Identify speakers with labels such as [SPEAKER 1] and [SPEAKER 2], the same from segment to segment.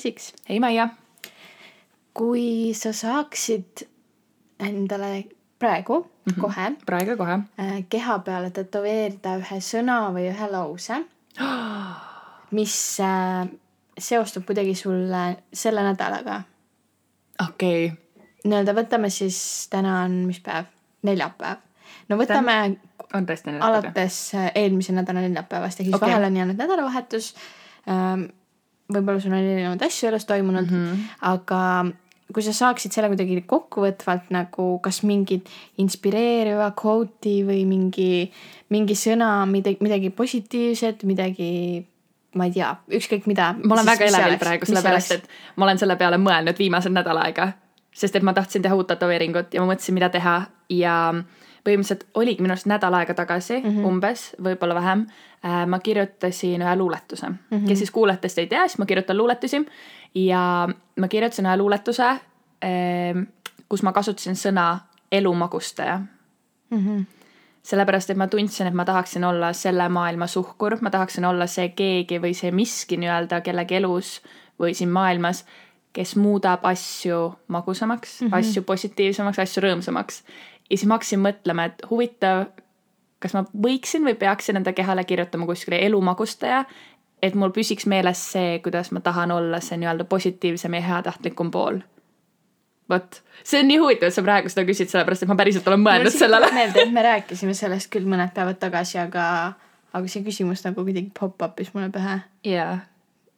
[SPEAKER 1] Siks,
[SPEAKER 2] hei Maia.
[SPEAKER 1] kui sa saaksid endale praegu mm -hmm. kohe
[SPEAKER 2] praegu kohe
[SPEAKER 1] äh, keha peale tätoveerida ühe sõna või ühe lause, mis äh, seostub kuidagi sulle selle nädalaga.
[SPEAKER 2] okei okay..
[SPEAKER 1] nii-öelda võtame siis, täna on mis päev? neljapäev. no võtame
[SPEAKER 2] on tõesti neljapäev?
[SPEAKER 1] alates äh, eelmise nädala neljapäevast ja siis okay. vahel on jäänud nädalavahetus ähm, võib-olla sul on erinevaid asju elus toimunud mm, -hmm. aga kui sa saaksid selle kuidagi kokkuvõtvalt nagu kas mingit inspireeriva kvooti või mingi, mingi sõna, midagi, midagi positiivset, midagi, ma ei tea, ükskõik mida.
[SPEAKER 2] ma olen väga elevil praegu, sellepärast et ma olen selle peale mõelnud viimased nädal aega. sest et ma tahtsin teha uut tätoveeringut ja ma mõtlesin, mida teha ja põhimõtteliselt oligi minu arust nädal aega tagasi mm -hmm. umbes, võib-olla vähem äh,. ma kirjutasin ühe luuletuse mm, -hmm. kes siis kuulajatest ei tea, siis ma kirjutan luuletusi ja ma kirjutasin ühe luuletuse äh,, kus ma kasutasin sõna elumagustaja mm. -hmm. sellepärast, et ma tundsin, et ma tahaksin olla selle maailma suhkur, ma tahaksin olla see keegi või see miski nii-öelda kellegi elus või siin maailmas kes muudab asju magusamaks mm, -hmm. asju positiivsemaks, asju rõõmsamaks ja siis ma hakkasin mõtlema, et huvitav, kas ma võiksin või peaksin enda kehale kirjutama kuskile elumagustaja, et mul püsiks meeles see, kuidas ma tahan olla see nii-öelda positiivsem ja heatahtlikum pool. vot, see on nii huvitav, et sa praegu seda küsid, sellepärast et ma päriselt olen mõelnud sellele.
[SPEAKER 1] meelde, et me rääkisime sellest küll mõned päevad tagasi, aga, aga see küsimus nagu kuidagi pop-up'is mulle pähe.
[SPEAKER 2] jaa.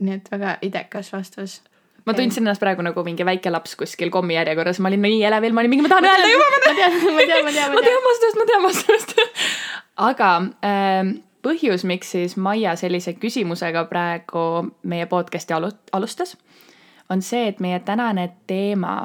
[SPEAKER 1] nii et väga idekas vastus
[SPEAKER 2] ma tundsin ennast praegu nagu mingi väike laps kuskil kommijärjekorras, ma olin nii elevil, ma olin mingi, ma tahan öelda juba.
[SPEAKER 1] ma tean, ma tean, ma tean,
[SPEAKER 2] ma tean vastust, ma tean vastust. aga äh, põhjus, miks siis Maia sellise küsimusega praegu meie podcast'i alu-, alustas, on see, et meie tänane teema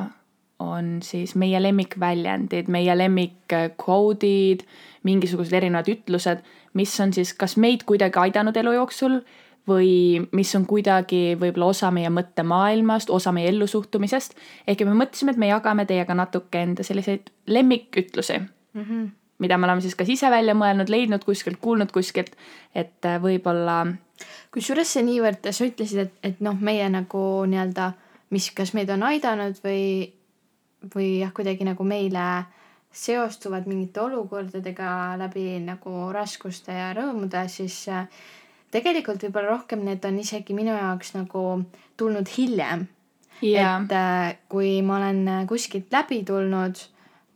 [SPEAKER 2] on siis meie lemmikväljendid, meie lemmikkvoodid, mingisugused erinevad ütlused, mis on siis kas meid kuidagi aidanud elu jooksul või mis on kuidagi võib-olla osa meie mõttemaailmast, osa meie ellusuhtumisest. ehk me mõtlesime, et me jagame teiega natuke enda selliseid lemmikütlusi mm, -hmm. mida me oleme siis kas ise välja mõelnud, leidnud kuskilt, kuulnud kuskilt, et äh, võib-olla.
[SPEAKER 1] kusjuures see niivõrd, sa ütlesid, et, et noh, meie nagu nii-öelda, mis, kas meid on aidanud või, või jah, kuidagi nagu meile seostuvad mingite olukordadega läbi nagu raskuste ja rõõmude, siis äh, tegelikult võib-olla rohkem need on isegi minu jaoks nagu tulnud hiljem. Yeah.. et äh, kui ma olen äh, kuskilt läbi tulnud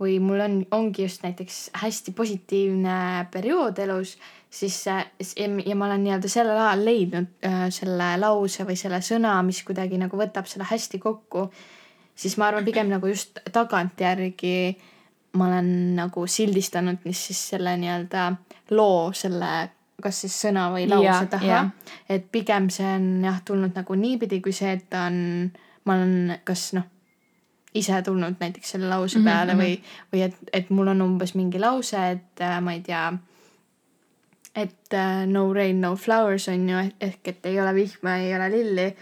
[SPEAKER 1] või mul on, ongi just näiteks hästi positiivne periood elus, siis äh, ja ma olen nii-öelda sellel ajal leidnud äh, selle lause või selle sõna, mis kuidagi nagu võtab selle hästi kokku, siis ma arvan, pigem nagu just tagantjärgi ma olen nagu sildistanud siis selle nii-öelda loo selle kas siis sõna või lause taha et pigem see on jah tulnud nagu niipidi, kui see, et ta on, ma olen kas noh, ise tulnud näiteks selle lause mhm, peale mm -hmm. või, või et, et mul on umbes mingi lause, et äh, ma ei tea, et äh, no rain, no flowers on ju, ehk et ei ole vihma, ei ole lilli.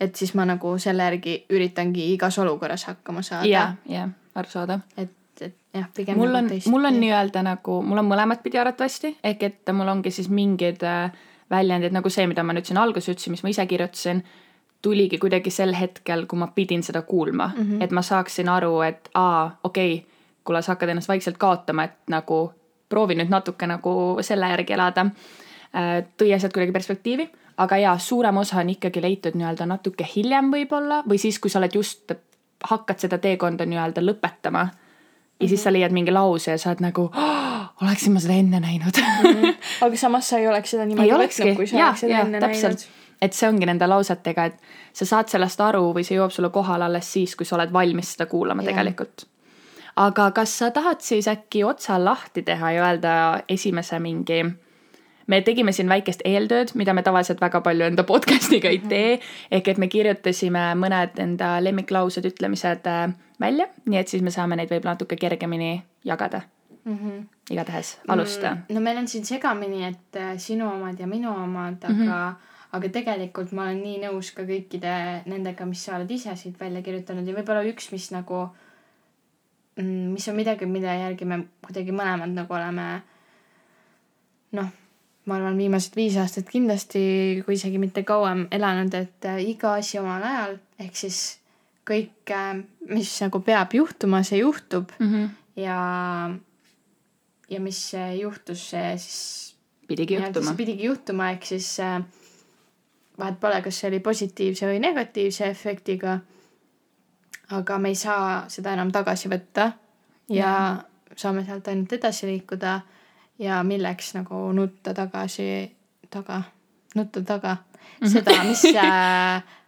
[SPEAKER 1] et siis ma nagu selle järgi üritangi igas olukorras hakkama saada.
[SPEAKER 2] jah, jah, arusaadav.
[SPEAKER 1] et jah, pigem
[SPEAKER 2] mul on, mul on nii-öelda nagu, mul on mõlemat pidi arvatavasti, ehk et mul ongi siis mingid äh, väljendid nagu see, mida ma nüüd siin alguses ütlesin, mis ma ise kirjutasin, tuligi kuidagi sel hetkel, kui ma pidin seda kuulma mm, -hmm. et ma saaksin aru, et aa, okei okay,, kuule, sa hakkad ennast vaikselt kaotama, et nagu proovi nüüd natuke nagu selle järgi elada. Äh, tõi asjad kuidagi perspektiivi, aga jaa, suurem osa on ikkagi leitud nii-öelda natuke hiljem võib-olla või siis, kui sa oled just, hakkad seda teekonda nii-öelda lõpetama ja siis sa leiad mingi lause ja sa oled nagu oh,, oleksin ma seda enne näinud mm. -hmm.
[SPEAKER 1] aga samas sa ei oleks seda niimoodi võtnud, kui sa ja, oleks seda ja, enne täpselt. näinud.
[SPEAKER 2] et see ongi nende lausetega, et sa saad sellest aru või see jõuab sulle kohale alles siis, kui sa oled valmis seda kuulama ja. tegelikult. aga kas sa tahad siis äkki otsa lahti teha ja öelda esimese mingi me tegime siin väikest eeltööd, mida me tavaliselt väga palju enda podcast'iga ei tee. ehk et me kirjutasime mõned enda lemmiklaused, ütlemised äh, välja, nii et siis me saame neid võib-olla natuke kergemini jagada mm. -hmm. igatahes, alusta
[SPEAKER 1] mm,. no meil on siin segamini, et äh, sinu omad ja minu omad, aga mm, -hmm. aga tegelikult ma olen nii nõus ka kõikide nendega, mis sa oled ise siit välja kirjutanud ja võib-olla üks, mis nagu, mm, mis on midagi, mille järgi me kuidagi mõlemad nagu oleme noh, ma arvan, viimased viis aastat kindlasti, kui isegi mitte kauem elanud, et äh, iga asi omal ajal, ehk siis kõik, äh, mis nagu peab juhtuma, see juhtub
[SPEAKER 2] mm. -hmm.
[SPEAKER 1] ja, ja mis juhtus, see siis
[SPEAKER 2] pidigi juhtuma.
[SPEAKER 1] pidigi juhtuma, ehk siis äh, vahet pole, kas see oli positiivse või negatiivse efektiga. aga me ei saa seda enam tagasi võtta ja, ja. saame sealt ainult edasi liikuda ja milleks nagu nutta tagasi, taga, nutta taga mhm. seda, mis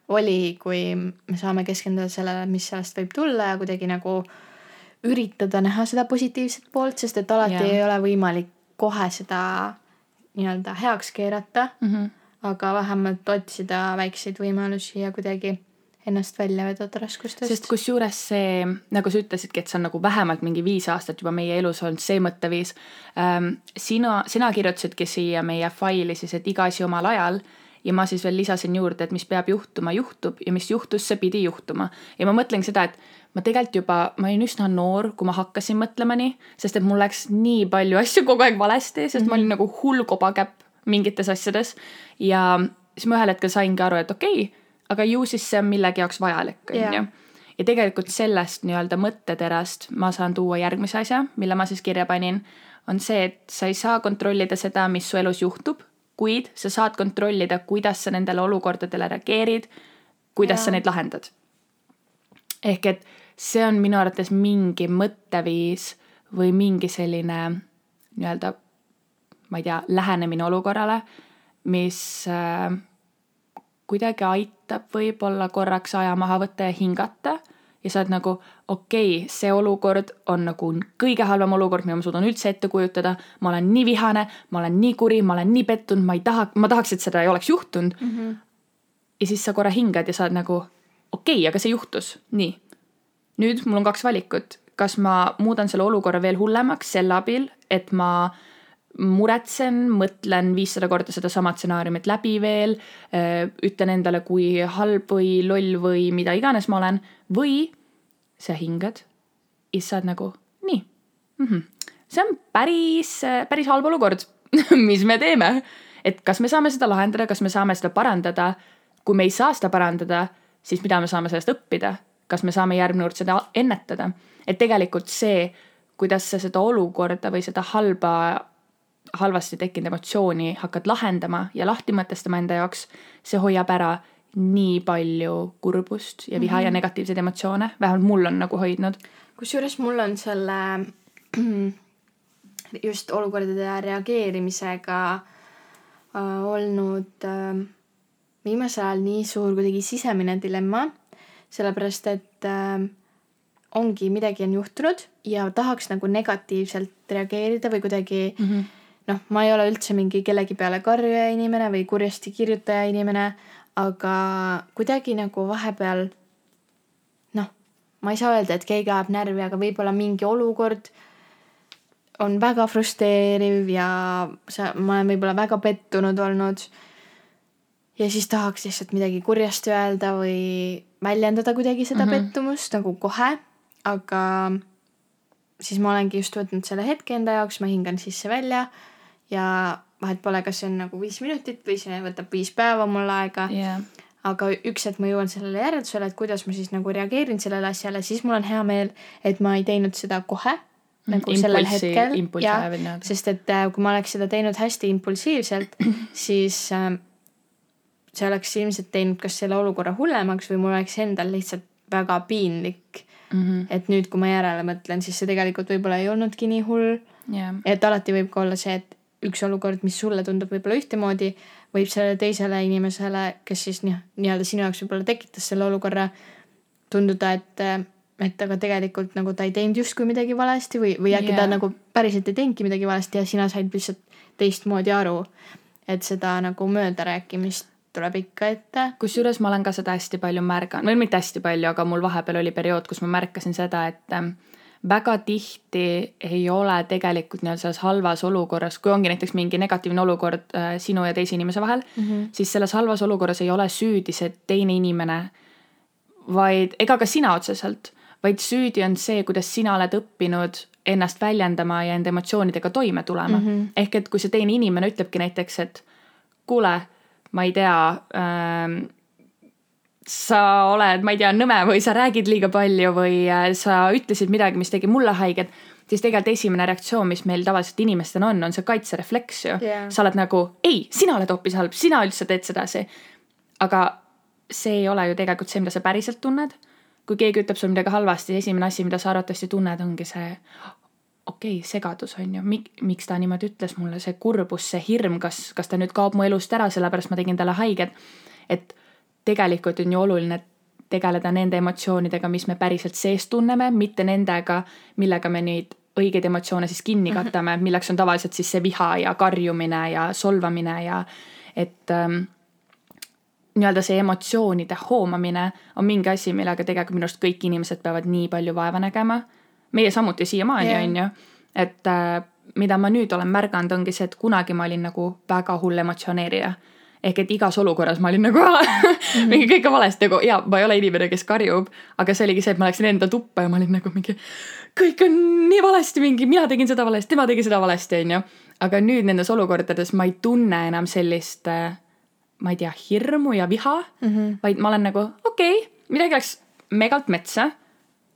[SPEAKER 1] oli, kui me saame keskenduda sellele, mis sellest võib tulla ja kuidagi nagu üritada näha seda positiivset poolt, sest et alati yeah. ei ole võimalik kohe seda nii-öelda heaks keerata
[SPEAKER 2] mm. -hmm.
[SPEAKER 1] aga vähemalt otsida väikseid võimalusi ja kuidagi ennast välja vedada raskustest.
[SPEAKER 2] sest kusjuures see, nagu sa ütlesidki, et see on nagu vähemalt mingi viis aastat juba meie elus olnud see mõtteviis ähm,. sina, sina kirjutasidki siia meie faili siis, et iga asi omal ajal ja ma siis veel lisasin juurde, et mis peab juhtuma, juhtub ja mis juhtus, see pidi juhtuma. ja ma mõtlen seda, et ma tegelikult juba, ma olin üsna noor, kui ma hakkasin mõtlema nii, sest et mul läks nii palju asju kogu aeg valesti, sest mm -hmm. ma olin mhm. nagu hull kobakäpp mingites asjades. ja siis ma ühel hetkel saingi aru, et okei okay,, aga ju siis see on millegi jaoks vajalik, on ju. ja tegelikult sellest nii-öelda mõtteterast ma saan tuua järgmise asja, mille ma siis kirja panin, on see, et sa ei saa kontrollida seda, mis su elus juhtub, kuid sa saad kontrollida, kuidas sa nendele olukordadele reageerid, kuidas ja. sa neid lahendad. ehk et see on minu arvates mingi mõtteviis või mingi selline nii-öelda, ma ei tea, lähenemine olukorrale, mis äh, kuidagi aitab võib-olla korraks aja maha võtta ja hingata ja sa oled nagu okei okay,, see olukord on nagu kõige halvem olukord, mida ma suudan üldse ette kujutada. ma olen nii vihane, ma olen nii kuri, ma olen nii pettunud, ma ei taha, ma tahaks, et seda ei oleks juhtunud
[SPEAKER 1] mm. -hmm.
[SPEAKER 2] ja siis sa korra hingad ja sa oled nagu okei okay,, aga see juhtus, nii. nüüd mul on kaks valikut, kas ma muudan selle olukorra veel hullemaks selle abil, et ma äh, muretsen, mõtlen viissada korda sedasama stsenaariumit läbi veel, ütlen endale, kui halb või loll või mida iganes ma olen, või sa hingad ja siis sa oled nagu nii mm. -hmm. see on päris, päris halb olukord mis me teeme? et kas me saame seda lahendada, kas me saame seda parandada? kui me ei saa seda parandada, siis mida me saame sellest õppida? kas me saame järgmine kord seda ennetada? et tegelikult see, kuidas sa seda olukorda või seda halba halvasti tekkinud emotsiooni hakkad lahendama ja lahti mõtestama enda jaoks, see hoiab ära nii palju kurbust ja viha mm -hmm. ja mhm. negatiivseid emotsioone, vähemalt mul on nagu hoidnud.
[SPEAKER 1] kusjuures mul on selle just olukordade reageerimisega äh, olnud äh, viimasel ajal nii suur kuidagi sisemine dilemma, sellepärast et äh, ongi midagi on juhtunud ja tahaks nagu negatiivselt reageerida või kuidagi
[SPEAKER 2] mm -hmm
[SPEAKER 1] noh, ma ei ole üldse mingi kellegi peale karjuja inimene või kurjasti kirjutaja inimene, aga kuidagi nagu vahepeal noh, ma ei saa öelda, et keegi ajab närvi, aga võib-olla mingi olukord on väga frustreeriv ja sa, ma olen võib-olla väga pettunud olnud. ja siis tahaks lihtsalt midagi kurjasti öelda või väljendada kuidagi seda mm -hmm. pettumust nagu kohe, aga siis ma olengi just võtnud selle hetke enda jaoks, ma hingan sisse-välja ja vahet pole, kas see on nagu viis minutit või see võtab viis päeva mul aega
[SPEAKER 2] yeah..
[SPEAKER 1] aga üks hetk ma jõuan sellele järeldusele, et kuidas ma siis nagu reageerin sellele asjale, siis mul on hea meel, et ma ei teinud seda kohe mm, nagu impulsi, sellel hetkel. ja, sest et äh, kui ma oleks seda teinud hästi impulsiivselt, siis äh, see oleks ilmselt teinud kas selle olukorra hullemaks või mul oleks endal lihtsalt väga piinlik
[SPEAKER 2] mm. -hmm.
[SPEAKER 1] et nüüd, kui ma järele mõtlen, siis see tegelikult võib-olla ei olnudki nii hull
[SPEAKER 2] yeah..
[SPEAKER 1] et alati võib ka olla see, et üks olukord, mis sulle tundub võib-olla ühtemoodi, võib sellele teisele inimesele, kes siis nii, nii-öelda sinu jaoks võib-olla tekitas selle olukorra, tunduda, et, et aga tegelikult nagu ta ei teinud justkui midagi valesti või, või äkki yeah. ta nagu päriselt ei teinudki midagi valesti ja sina said lihtsalt teistmoodi aru. et seda nagu möödarääkimist tuleb ikka ette.
[SPEAKER 2] kusjuures ma olen ka seda hästi palju märganud, või mitte hästi palju, aga mul vahepeal oli periood, kus ma märkasin seda, et väga tihti ei ole tegelikult nii-öelda selles halvas olukorras, kui ongi näiteks mingi negatiivne olukord äh, sinu ja teise inimese vahel
[SPEAKER 1] mm, -hmm.
[SPEAKER 2] siis selles halvas olukorras ei ole süüdi see teine inimene, vaid ega ka sina otseselt, vaid süüdi on see, kuidas sina oled õppinud ennast väljendama ja enda emotsioonidega toime tulema mm. -hmm. ehk et kui see teine inimene ütlebki näiteks, et kuule, ma ei tea ähm,, sa oled, ma ei tea, nõme või sa räägid liiga palju või äh, sa ütlesid midagi, mis tegi mulle haiget, siis tegelikult esimene reaktsioon, mis meil tavaliselt inimestena on, on see kaitserefleks ju yeah.. sa oled nagu, ei, sina oled hoopis halb, sina üldse teed sedasi. aga see ei ole ju tegelikult see, mida sa päriselt tunned. kui keegi ütleb sulle midagi halvasti, esimene asi, mida sa arvatavasti tunned, ongi see okei okay,, segadus on ju, mik-, miks ta niimoodi ütles mulle, see kurbus, see hirm, kas, kas ta nüüd kaob mu elust ära, sellepärast ma tegin talle haiget. et tegelikult on ju oluline tegeleda nende emotsioonidega, mis me päriselt sees tunneme, mitte nendega, millega me neid õigeid emotsioone siis kinni mhm. katame, milleks on tavaliselt siis see viha ja karjumine ja solvamine ja et ähm, nii-öelda see emotsioonide hoomamine on mingi asi, millega tegelikult minu arust kõik inimesed peavad nii palju vaeva nägema. meie samuti siiamaani yeah., on ju, et äh, mida ma nüüd olen märganud, ongi see, et kunagi ma olin nagu väga hull emotsioneerija ehk et igas olukorras ma olin nagu mm. mingi kõik on valesti nagu ja ma ei ole inimene, kes karjub, aga see oligi see, et ma läksin enda tuppa ja ma olin nagu mingi. kõik on nii valesti, mingi mina tegin seda valesti, tema tegi seda valesti, onju. aga nüüd nendes olukordades ma ei tunne enam sellist, äh, ma ei tea, hirmu ja viha mm, -hmm. vaid ma olen nagu okei okay,, midagi läks megalt metsa.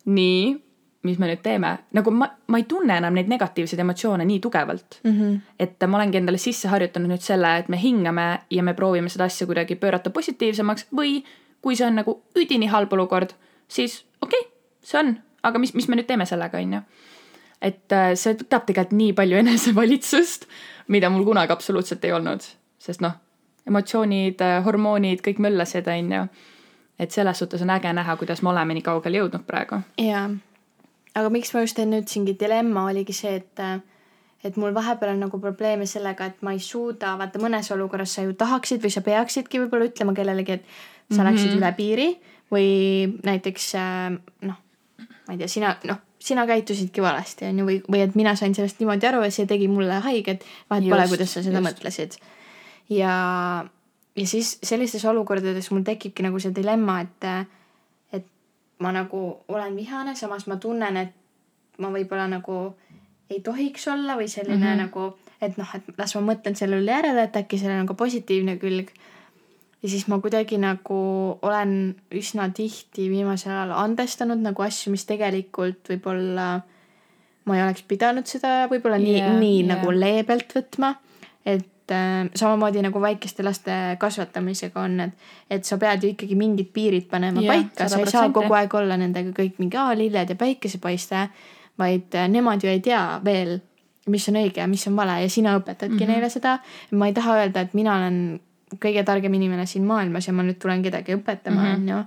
[SPEAKER 2] nii mis me nüüd teeme, nagu ma, ma ei tunne enam neid negatiivseid emotsioone nii tugevalt mm. -hmm. et ma olengi endale sisse harjutanud nüüd selle, et me hingame ja me proovime seda asja kuidagi pöörata positiivsemaks või kui see on nagu üdini halb olukord, siis okei okay,, see on, aga mis, mis me nüüd teeme sellega, on ju. et äh, see võtab tegelikult nii palju enesevalitsust, mida mul kunagi absoluutselt ei olnud, sest noh, emotsioonid, äh, hormoonid, kõik möllasid, on ju. et selles suhtes on äge näha, kuidas me oleme nii kaugele jõudnud praegu.
[SPEAKER 1] jaa aga miks ma just enne ütlesingi, dilemma oligi see, et et mul vahepeal on nagu probleeme sellega, et ma ei suuda, vaata mõnes olukorras sa ju tahaksid või sa peaksidki võib-olla ütlema kellelegi, et sa mm -hmm. läksid üle piiri või näiteks äh, noh, ma ei tea, sina noh, sina käitusidki valesti on ju, või, või et mina sain sellest niimoodi aru ja see tegi mulle haiget, vahet pole, kuidas sa seda just. mõtlesid. ja, ja siis sellistes olukordades mul tekibki nagu see dilemma, et ma nagu olen vihane, samas ma tunnen, et ma võib-olla nagu ei tohiks olla või selline mm -hmm. nagu, et noh, et las ma mõtlen selle üle järele, et äkki sellel on ka positiivne külg. ja siis ma kuidagi nagu olen üsna tihti viimasel ajal andestanud nagu asju, mis tegelikult võib-olla ma ei oleks pidanud seda võib-olla nii yeah,, nii yeah. nagu leebelt võtma. et äh, samamoodi nagu väikeste laste kasvatamisega on, et, et sa pead ju ikkagi mingid piirid panema ja, paika, sa ei saa kogu aeg olla nendega kõik mingi aa lilled ja päikesepaiste, vaid äh, nemad ju ei tea veel, mis on õige ja mis on vale ja sina õpetadki mm -hmm. neile seda. ma ei taha öelda, et mina olen kõige targem inimene siin maailmas ja ma nüüd tulen kedagi õpetama, mhm. onju.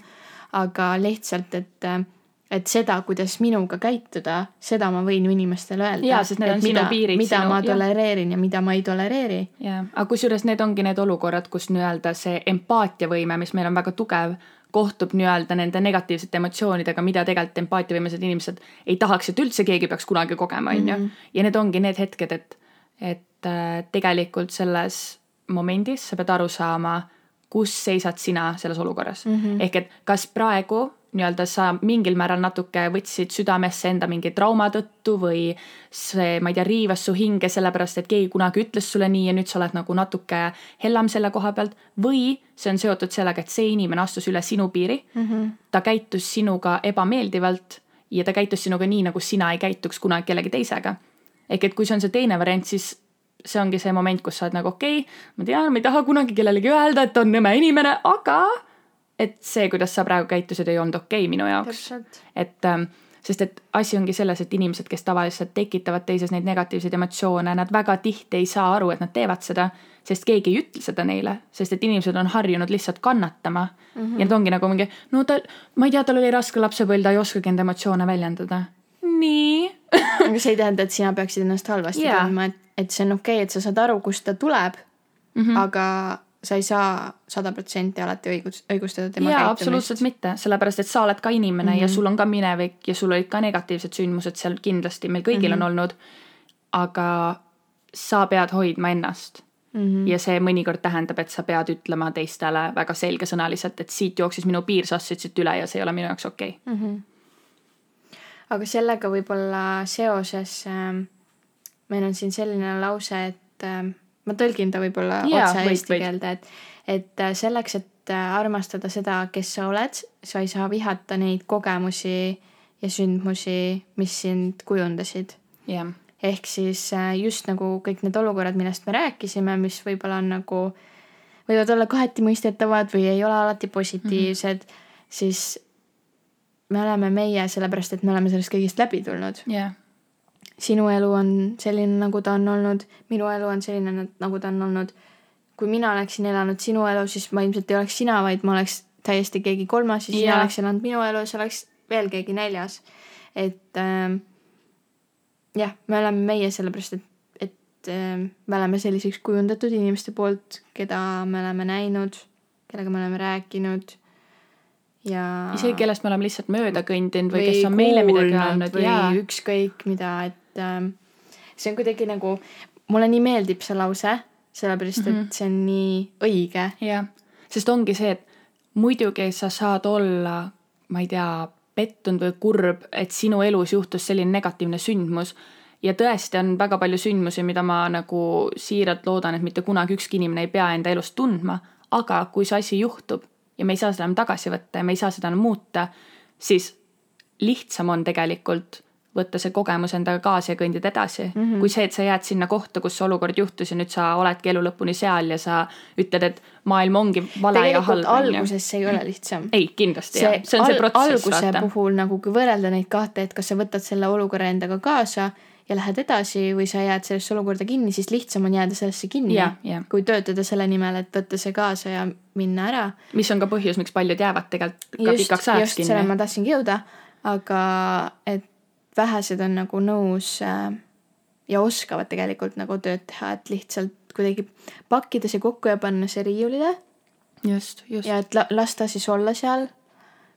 [SPEAKER 1] aga lihtsalt, et äh, et seda, kuidas minuga käituda, seda ma võin ju inimestele öelda.
[SPEAKER 2] jaa, sest need on mida, sinu piirid.
[SPEAKER 1] mida sinu, ma tolereerin ja. ja mida ma ei tolereeri.
[SPEAKER 2] jaa, aga kusjuures need ongi need olukorrad, kus nii-öelda see empaatiavõime, mis meil on väga tugev, kohtub nii-öelda nende negatiivsete emotsioonidega, mida tegelikult empaatiavõimelised inimesed ei tahaks, et üldse keegi peaks kunagi kogema, on ju. Mhm. ja need ongi need hetked, et, et äh, tegelikult selles momendis sa pead aru saama, kus seisad sina selles olukorras mm. -hmm. ehk et kas praegu nii-öelda sa mingil määral natuke võtsid südamesse enda mingi trauma tõttu või see, ma ei tea, riivas su hinge sellepärast, et keegi kunagi ütles sulle nii ja nüüd sa oled nagu natuke hellam selle koha pealt. või see on seotud sellega, et see inimene astus üle sinu piiri mm. -hmm. ta käitus sinuga ebameeldivalt ja ta käitus sinuga nii, nagu sina ei käituks kunagi kellegi teisega. ehk et kui see on see teine variant, siis see ongi see moment, kus sa oled nagu okei okay,, ma tean, ma ei taha kunagi kellelegi öelda, et on nõme inimene, aga et see, kuidas sa praegu käitusid, ei olnud okei okay minu jaoks. et ähm, sest et asi ongi selles, et inimesed, kes tavaliselt tekitavad teises neid negatiivseid emotsioone, nad väga tihti ei saa aru, et nad teevad seda, sest keegi ei ütle seda neile, sest et inimesed on harjunud lihtsalt kannatama mm. -hmm. ja nad ongi nagu mingi, no ta, ma ei tea, tal oli raske lapsepõlv, ta ei oskagi enda emotsioone väljendada. nii
[SPEAKER 1] aga see ei tähenda, et sina peaksid ennast halvasti yeah. tundma, et, et see on okei okay,, et sa saad aru, kust ta tuleb mm. -hmm. aga sa ei saa sada protsenti alati õigus, õigustada tema
[SPEAKER 2] jaa, absoluutselt mitte, sellepärast et sa oled ka inimene mm -hmm. ja sul on ka minevik ja sul olid ka negatiivsed sündmused seal kindlasti, meil kõigil mm -hmm. on olnud. aga sa pead hoidma ennast mm. -hmm. ja see mõnikord tähendab, et sa pead ütlema teistele väga selgesõnaliselt, et siit jooksis minu piir, sa astusid siit üle ja see ei ole minu jaoks okei okay. mm. -hmm
[SPEAKER 1] aga sellega võib-olla seoses äh, meil on siin selline lause, et äh, ma tõlgin ta võib-olla
[SPEAKER 2] Jaa,
[SPEAKER 1] otse
[SPEAKER 2] võid,
[SPEAKER 1] eesti
[SPEAKER 2] võid.
[SPEAKER 1] keelde, et, et äh, selleks, et äh, armastada seda, kes sa oled, sa ei saa vihata neid kogemusi ja sündmusi, mis sind kujundasid
[SPEAKER 2] jah,
[SPEAKER 1] ehk siis äh, just nagu kõik need olukorrad, millest me rääkisime, mis võib-olla on nagu, võivad olla kaheti mõistetavad või ei ole alati positiivsed mm, -hmm. siis me oleme meie sellepärast, et me oleme sellest kõigest läbi tulnud.
[SPEAKER 2] jah,
[SPEAKER 1] sinu elu on selline, nagu ta on olnud, minu elu on selline, nagu ta on olnud. kui mina oleksin elanud sinu elu, siis ma ilmselt ei oleks sina, vaid ma oleks täiesti keegi kolmas ja sina
[SPEAKER 2] Jaa.
[SPEAKER 1] oleks elanud minu elu ja sa oleks veel keegi neljas. et ähm, jah, me oleme meie sellepärast, et, et ähm, me oleme selliseks kujundatud inimeste poolt, keda me oleme näinud, kellega me oleme rääkinud ja
[SPEAKER 2] isegi kellest me oleme lihtsalt mööda kõndinud või kes on meile midagi öelnud
[SPEAKER 1] või
[SPEAKER 2] ja
[SPEAKER 1] ükskõik mida, et ähm, see on kuidagi nagu, mulle nii meeldib see lause, sellepärast mm -hmm. et see on nii õige.
[SPEAKER 2] jah, sest ongi see, et muidugi sa saad olla, ma ei tea, pettunud või kurb, et sinu elus juhtus selline negatiivne sündmus ja tõesti on väga palju sündmusi, mida ma nagu siiralt loodan, et mitte kunagi ükski inimene ei pea enda elus tundma, aga kui see asi juhtub ja me ei saa seda enam tagasi võtta ja me ei saa seda enam muuta, siis lihtsam on tegelikult võtta see kogemus endaga kaasa ja kõndida edasi mm, -hmm. kui see, et sa jääd sinna kohta, kus see olukord juhtus ja nüüd sa oledki elu lõpuni seal ja sa ütled, et maailm ongi vale ja
[SPEAKER 1] tegelikult
[SPEAKER 2] halb.
[SPEAKER 1] alguses see ei ole lihtsam.
[SPEAKER 2] ei, kindlasti jah, see on see protsess,
[SPEAKER 1] alguse
[SPEAKER 2] vaata.
[SPEAKER 1] puhul nagu, kui võrrelda neid kahte, et kas sa võtad selle olukorra endaga kaasa ja lähed edasi või sa jääd sellesse olukorda kinni, siis lihtsam on jääda sellesse kinni
[SPEAKER 2] Jah, jah.
[SPEAKER 1] kui töötada selle nimel, et võtta see kaasa ja minna ära
[SPEAKER 2] mis on ka põhjus, miks paljud jäävad tegelikult ka pikaks ajaks
[SPEAKER 1] just selleni ma
[SPEAKER 2] kinni.
[SPEAKER 1] tahtsingi jõuda, aga et vähesed on nagu nõus äh, ja oskavad tegelikult nagu tööd teha, et lihtsalt kuidagi pakkida see kokku ja panna see riiulile
[SPEAKER 2] just, just.
[SPEAKER 1] ja et la- lasta siis olla seal,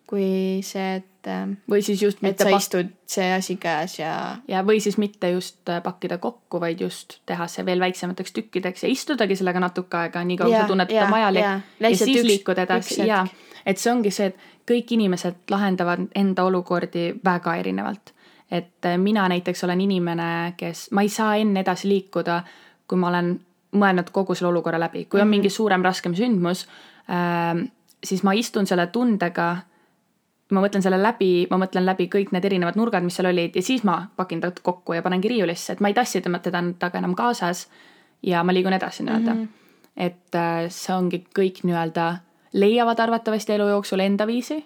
[SPEAKER 1] kui see, et äh,
[SPEAKER 2] või siis just
[SPEAKER 1] et
[SPEAKER 2] mitte
[SPEAKER 1] sa
[SPEAKER 2] pak-
[SPEAKER 1] istud see asi käes ja
[SPEAKER 2] ja, või siis mitte just äh, pakkida kokku, vaid just teha see veel väiksemateks tükkideks ja istudagi sellega natuke aega, nii kaua sa tunned, et on vajalik. ja
[SPEAKER 1] Lihtsalt
[SPEAKER 2] siis
[SPEAKER 1] üks-
[SPEAKER 2] liikuda
[SPEAKER 1] üks
[SPEAKER 2] edasi ja et see ongi see, et kõik inimesed lahendavad enda olukordi väga erinevalt. et äh, mina näiteks olen inimene, kes, ma ei saa enne edasi liikuda, kui ma olen mõelnud kogu selle olukorra läbi, kui on mingi suurem raskem sündmus äh,, siis ma istun selle tundega ma mõtlen selle läbi, ma mõtlen läbi kõik need erinevad nurgad, mis seal olid ja siis ma pakin ta kokku ja panengi riiulisse, et ma ei tassi tema- teda temaga enam kaasas ja ma liigun edasi nii-öelda mm. -hmm. et äh, see ongi kõik nii-öelda, leiavad arvatavasti elu jooksul enda viisi,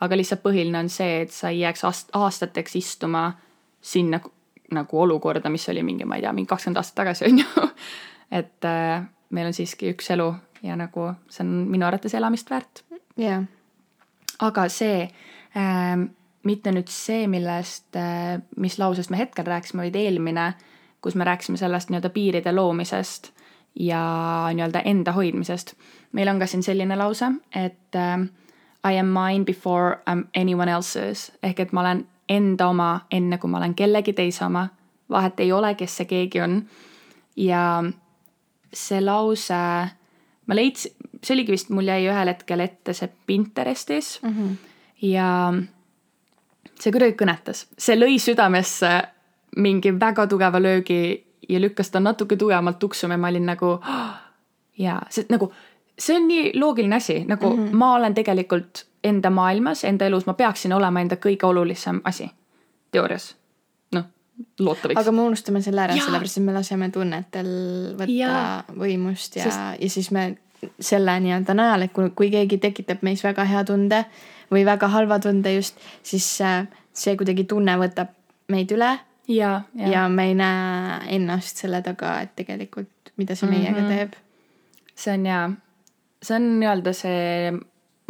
[SPEAKER 2] aga lihtsalt põhiline on see, et sa ei jääks aast- aastateks istuma sinna nagu olukorda, mis oli mingi, ma ei tea, mingi kakskümmend aastat tagasi on ju. et äh, meil on siiski üks elu ja nagu see on minu arvates elamist väärt
[SPEAKER 1] ja
[SPEAKER 2] aga see äh,, mitte nüüd see, millest äh,, mis lausest me hetkel rääkisime, vaid eelmine, kus me rääkisime sellest nii-öelda piiride loomisest ja nii-öelda enda hoidmisest. meil on ka siin selline lause, et äh, I am mine before I am anyone else's ehk et ma olen enda oma, enne kui ma olen kellegi teise oma. vahet ei ole, kes see keegi on. ja see lause, ma leidsin, see oligi vist, mul jäi ühel hetkel ette see Pinterestis mm. -hmm. ja see kuidagi kõnetas, see lõi südamesse mingi väga tugeva löögi ja lükkas ta natuke tugevamalt tuksuma ja ma olin nagu jaa, see nagu, see on nii loogiline asi, nagu mm -hmm. ma olen tegelikult enda maailmas, enda elus, ma peaksin olema enda kõige olulisem asi teoorias. noh, loota võiks.
[SPEAKER 1] aga me unustame selle ära, sellepärast et me laseme tunnetel võtta
[SPEAKER 2] Jaa.
[SPEAKER 1] võimust ja Sest..., ja siis me selle nii-öelda najal, et kui, kui keegi tekitab meis väga hea tunde või väga halva tunde just, siis äh, see kuidagi tunne võtab meid üle
[SPEAKER 2] ja,
[SPEAKER 1] ja, ja me ei näe ennast selle taga, et tegelikult, mida see meiega
[SPEAKER 2] Mhm.
[SPEAKER 1] teeb.
[SPEAKER 2] see on jaa, see on nii-öelda see,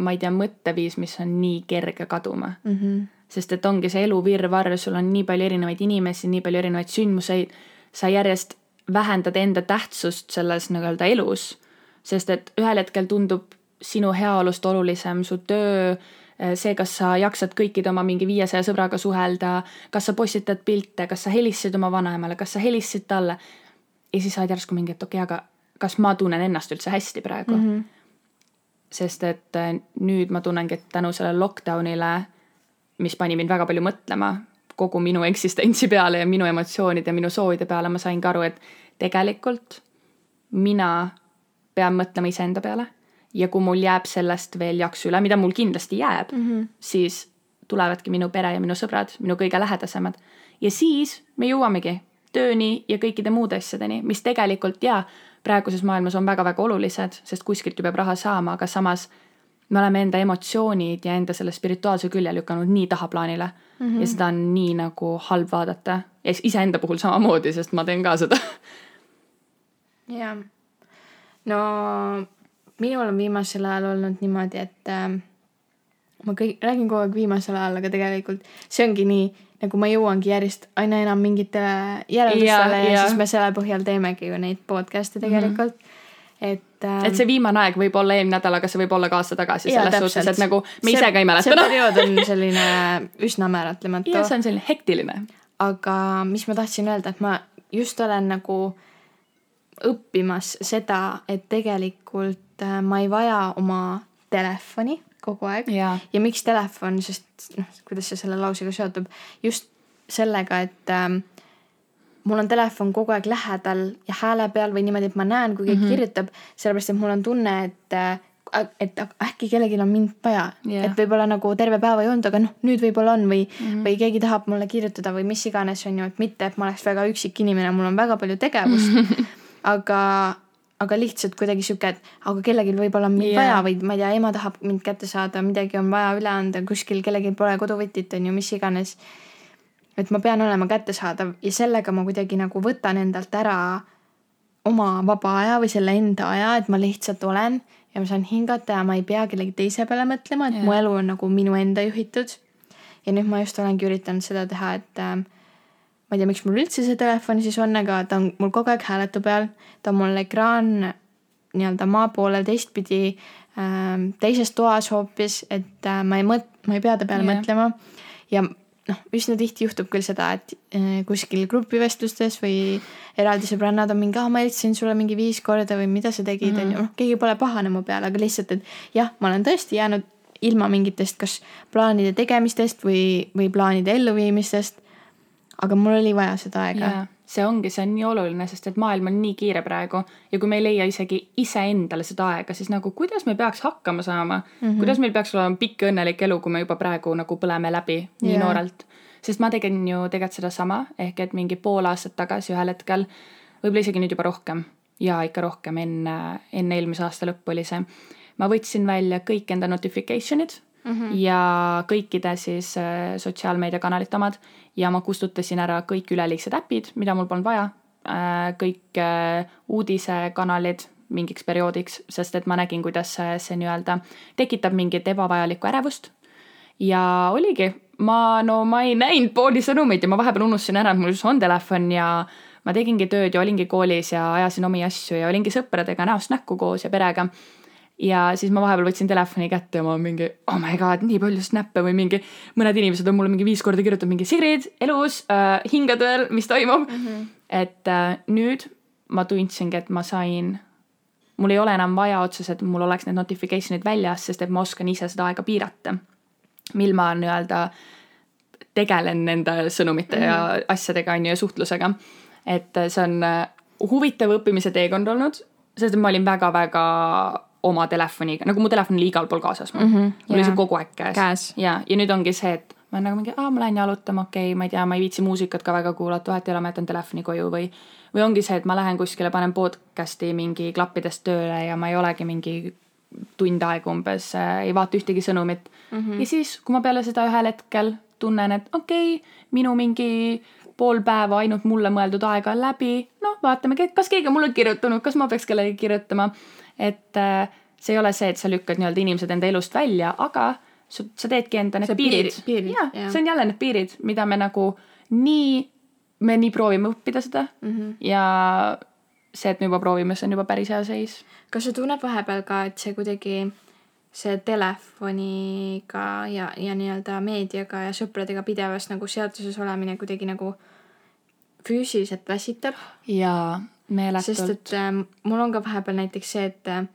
[SPEAKER 2] ma ei tea, mõtteviis, mis on nii kerge kaduma
[SPEAKER 1] Mm -hmm.
[SPEAKER 2] sest et ongi see elu virvarr, sul on nii palju erinevaid inimesi, nii palju erinevaid sündmuseid, sa järjest vähendad enda tähtsust selles nii-öelda elus, sest et ühel hetkel tundub sinu heaolust olulisem su töö, see, kas sa jaksad kõikide oma mingi viiesaja sõbraga suhelda, kas sa postitad pilte, kas sa helistasid oma vanaemale, kas sa helistasid talle ja siis saad järsku mingi, et okei okay,, aga kas ma tunnen ennast üldse hästi praegu mm. -hmm. sest et äh, nüüd ma tunnengi, et tänu sellele lockdown'ile, mis pani mind väga palju mõtlema, kogu minu eksistentsi peale ja minu emotsioonide ja minu soovide peale ma saingi aru, et tegelikult mina pean mõtlema iseenda peale ja kui mul jääb sellest veel jaksu üle, mida mul kindlasti jääb mm, -hmm. siis tulevadki minu pere ja minu sõbrad, minu kõige lähedasemad. ja siis me jõuamegi tööni ja kõikide muude asjadeni, mis tegelikult jaa, praeguses maailmas on väga-väga olulised, sest kuskilt ju peab raha saama, aga samas me oleme enda emotsioonid ja enda selle spirituaalse külje lükanud nii tahaplaanile mm. -hmm. ja seda on nii nagu halb vaadata. ja iseenda puhul samamoodi, sest ma teen ka seda.
[SPEAKER 1] jah. No minul on viimasel ajal olnud niimoodi, et äh, ma kõik, räägin kogu aeg viimasel ajal, aga tegelikult see ongi nii, nagu ma jõuangi järjest aina enam mingitele järeldustele ja, ja, ja siis me selle põhjal teemegi ju neid podcast'e tegelikult mm. -hmm. et
[SPEAKER 2] ähm,. et see viimane aeg võib olla eelmine nädal, aga see võib olla ka aasta tagasi ja, selles suhtes, et nagu me ise ka ei mäleta.
[SPEAKER 1] see periood on selline üsna määratlematu.
[SPEAKER 2] ja see on selline hektiline.
[SPEAKER 1] aga mis ma tahtsin öelda, et ma just olen nagu õppimas seda, et tegelikult äh, ma ei vaja oma telefoni kogu aeg
[SPEAKER 2] ja,
[SPEAKER 1] ja miks telefon, sest noh, kuidas see selle lausega seotub, just sellega, et ähm, mul on telefon kogu aeg lähedal ja hääle peal või niimoodi, et ma näen, kui keegi mm -hmm. kirjutab, sellepärast et mul on tunne, et äh, et äkki kellelgi on mind vaja yeah., et võib-olla nagu terve päeva ei olnud, aga noh, nüüd võib-olla on või mm, -hmm. või keegi tahab mulle kirjutada või mis iganes, on ju, et mitte, et ma oleks väga üksik inimene, mul on väga palju tegevust aga, aga lihtsalt kuidagi sihuke, et aga kellelgi võib-olla on mind yeah. vaja või ma ei tea, ema tahab mind kätte saada, midagi on vaja üle anda, kuskil kellelgi pole koduvõtit, on ju, mis iganes. et ma pean olema kättesaadav ja sellega ma kuidagi nagu võtan endalt ära oma vaba aja või selle enda aja, et ma lihtsalt olen ja ma saan hingata ja ma ei pea kellegi teise peale mõtlema, et yeah. mu elu on nagu minu enda juhitud. ja nüüd ma just olengi üritanud seda teha, et äh, ma ei tea, miks mul üldse see telefon siis on, aga ta on mul kogu aeg hääletu peal, ta on mul ekraan nii-öelda maa poolel teistpidi äh, teises toas hoopis, et äh, ma ei mõt-, ma ei pea ta peale yeah. mõtlema. ja noh, üsna tihti juhtub küll seda, et äh, kuskil grupivestlustes või eraldi sõbrannad on mingi, aa, ma helistasin sulle mingi viis korda või mida sa tegid, on ju, noh, keegi pole pahane mu peale, aga lihtsalt, et jah, ma olen tõesti jäänud ilma mingitest kas plaanide tegemistest või, või plaanide elluviimistest aga mul oli vaja seda aega yeah
[SPEAKER 2] see ongi, see on nii oluline, sest et maailm on nii kiire praegu ja kui me ei leia isegi iseendale seda aega, siis nagu kuidas me peaks hakkama saama mm, -hmm. kuidas meil peaks olema pikk ja õnnelik elu, kui me juba praegu nagu põleme läbi nii yeah. noorelt. sest ma tegin ju tegelikult sedasama, ehk et mingi pool aastat tagasi ühel hetkel, võib-olla isegi nüüd juba rohkem ja ikka rohkem enne, enne eelmise aasta lõppu oli see. ma võtsin välja kõik enda notification'id mm -hmm. ja kõikide siis äh, sotsiaalmeediakanalite omad ja ma kustutasin ära kõik üleliigsed äpid, mida mul polnud vaja äh,, kõik äh, uudisekanalid mingiks perioodiks, sest et ma nägin, kuidas see, see nii-öelda tekitab mingit ebavajalikku ärevust. ja oligi, ma, no ma ei näinud pooli sõnumeid ja ma vahepeal unustasin ära, et mul just on telefon ja ma tegingi tööd ja olingi koolis ja ajasin omi asju ja olingi sõpradega näost näkku koos ja perega ja siis ma vahepeal võtsin telefoni kätte ja ma mingi oh my god, nii palju snappe või mingi, mõned inimesed on mulle mingi viis korda kirjutanud mingi Sigrid, elus äh,, hingad veel, mis toimub mm. -hmm. et äh, nüüd ma tundsingi, et ma sain, mul ei ole enam vaja otseselt, mul oleks need notification'id väljas, sest et ma oskan ise seda aega piirata. mil ma nii-öelda tegelen nende sõnumite mm -hmm. ja mhm. asjadega on ju ja suhtlusega. et see on äh, huvitav õppimise teekond olnud, sest ma olin väga-väga oma telefoniga, nagu mu telefon oli igal pool kaasas mul mm. -hmm, mul oli see kogu aeg käes, käes.. ja, ja nüüd ongi see, et ma olen nagu mingi, aa, ma lähen jalutama, okei okay,, ma ei tea, ma ei viitsi muusikat ka väga kuulata, vahet ei ole, ma jätan telefoni koju või või ongi see, et ma lähen kuskile, panen podcast'i mingi klappidest tööle ja ma ei olegi mingi tund aega umbes äh,, ei vaata ühtegi sõnumit mm. -hmm. ja siis, kui ma peale seda ühel hetkel tunnen, et okei okay,, minu mingi pool päeva ainult mulle mõeldud aega on läbi, noh, vaatame, kas keegi on mulle kirjutanud, kas ma peaks kellelegi kirjutama et äh, see ei ole see, et sa lükkad nii-öelda inimesed enda elust välja, aga sa, sa teedki enda need see piirid, piirid.. jaa ja., see on jälle need piirid, mida me nagu nii, me nii proovime õppida seda mm -hmm. ja see, et me juba proovime, see on juba päris hea seis.
[SPEAKER 1] kas sa tunned vahepeal ka, et see kuidagi see telefoniga ja, ja nii-öelda meediaga ja sõpradega pidevas nagu seotuses olemine kuidagi nagu füüsiliselt väsitab?
[SPEAKER 2] jaa, meeletult.
[SPEAKER 1] sest et äh, mul on ka vahepeal näiteks see, et äh,